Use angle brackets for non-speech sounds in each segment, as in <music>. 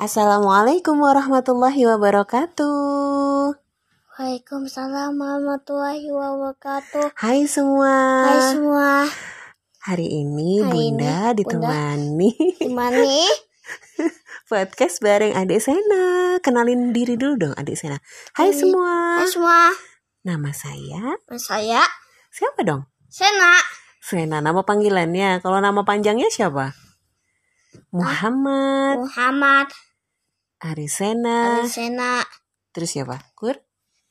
Assalamualaikum warahmatullahi wabarakatuh. Waalaikumsalam warahmatullahi wabarakatuh. Hai semua. Hai semua. Hari ini Hari Bunda ini ditemani nih? <laughs> podcast bareng Adik Sena. Kenalin diri dulu dong Adik Sena. Hai Hai. semua. Hai semua. Nama saya Nama Saya siapa dong? Sena. Sena nama panggilannya. Kalau nama panjangnya siapa? Muhammad Muhammad Arisena. Ali Sena Terus siapa? Kur?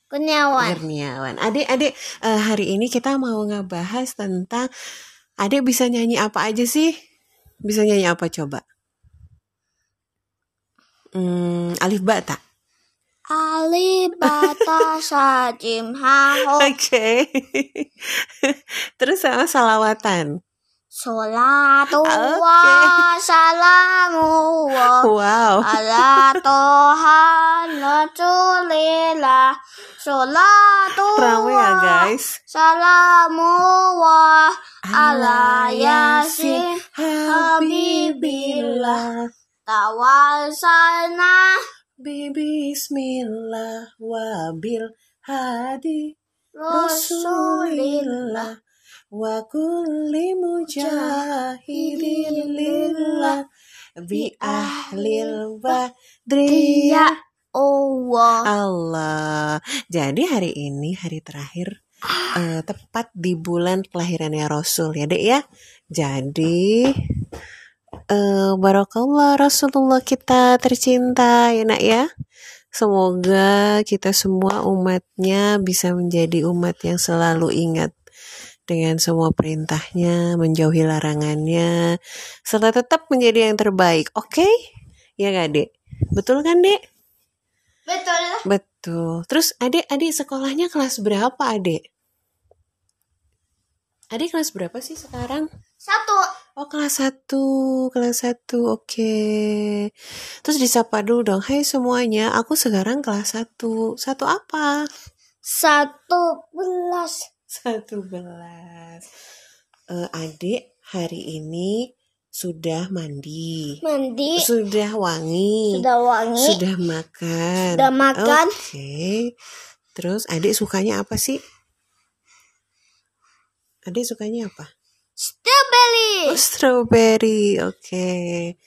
Kurniawan. Kurniawan. Adik-adik, eh, hari ini kita mau ngebahas tentang adik bisa nyanyi apa aja sih? Bisa nyanyi apa coba? Hmm, alif ba tak? Ali bata <laughs> sajim haho Oke. <laughs> Terus sama salawatan. Salatu wa salamu wa Wow. <laughs> ala toha rasulillah Salatu Rame ya wa guys. Salamu wa ala yasin Habibillah. tawassalna Bismillah wabil hadi Rasulillah wa kulli mujahidin lillah bi ahlil badriyah Allah Allah. Jadi hari ini hari terakhir <gasps> eh, tepat di bulan kelahirannya Rasul ya dek ya. Jadi eh barakallah Rasulullah kita tercinta ya nak ya. Semoga kita semua umatnya bisa menjadi umat yang selalu ingat dengan semua perintahnya, menjauhi larangannya, serta tetap menjadi yang terbaik. Oke? Ya gak dek? Betul kan dek? Betul Betul. Terus adik-adik sekolahnya kelas berapa adik? Adik kelas berapa sih sekarang? Satu Oh kelas 1, kelas 1, oke. Terus disapa dulu dong, hai semuanya, aku sekarang kelas 1. Satu apa? Satu belas Satu belas. Eh, adik hari ini sudah mandi, Mandi sudah wangi, Sudah wangi sudah makan. Sudah makan. Oke. Terus adik sukanya apa sih? Adik sukanya apa? Strawberry Oh, strawberry. Oke.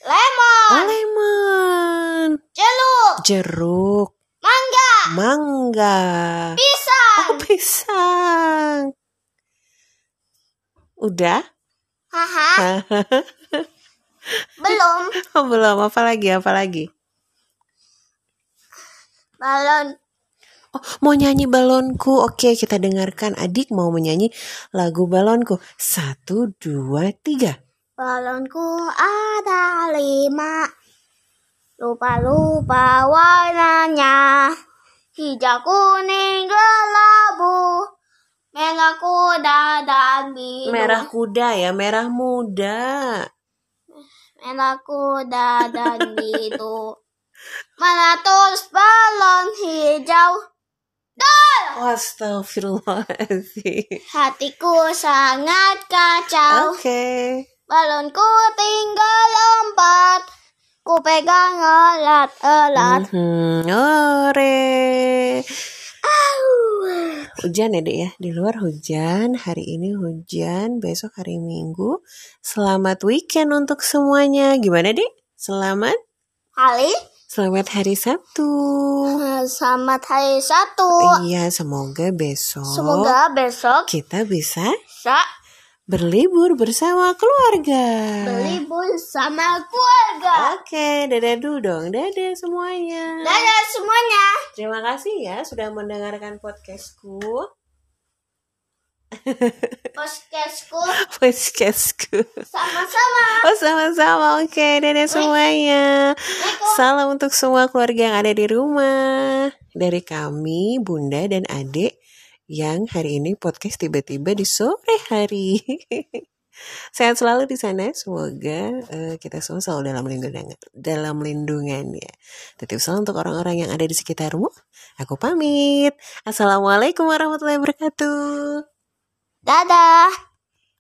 Lemon Oh, lemon. Jeruk Jeruk. Mangga Mangga. Pisang pisang. Udah? Haha <laughs> Belum Oh, belum. Apa lagi? Apa lagi? Balon Oh, mau nyanyi balonku. Oke, kita dengarkan. Adik mau menyanyi lagu balonku. Satu, dua, tiga. Balonku ada lima Lupa-lupa warnanya Hijau, kuning, kelabu Merah kuda dan biru Merah kuda ya, merah muda. Merah kuda dan <laughs> biru Meletus balon hijau. Astagfirullahaladzim. Hatiku sangat kacau. Oke. Balonku tinggal lompat. Ku pegang erat-erat. Mhm, Ore. Hujan ya dek ya. Di luar hujan Hari ini hujan Besok hari Minggu. Selamat weekend untuk semuanya. Gimana dek? Selamat? Hari? Selamat hari Sabtu. Selamat hari satu Iya semoga besok Semoga besok Kita bisa bisa berlibur bersama keluarga berlibur sama keluarga. Oke, dadah dulu dong. Dadah semuanya. Dadah semuanya. Terima kasih ya sudah mendengarkan podcastku. <laughs> Podcastku Podcastku. sama-sama. Oh sama-sama. Oke, dadah semuanya. Salam untuk semua keluarga yang ada di rumah. Dari kami, Bunda dan Adik yang hari ini podcast tiba-tiba di sore hari. <laughs> Sehat selalu di sana. Semoga eh, kita semua selalu dalam lindungan dalam lindungan ya. Titip salam untuk orang-orang yang ada di sekitarmu. Aku pamit. Assalamualaikum warahmatullahi wabarakatuh. Dadah.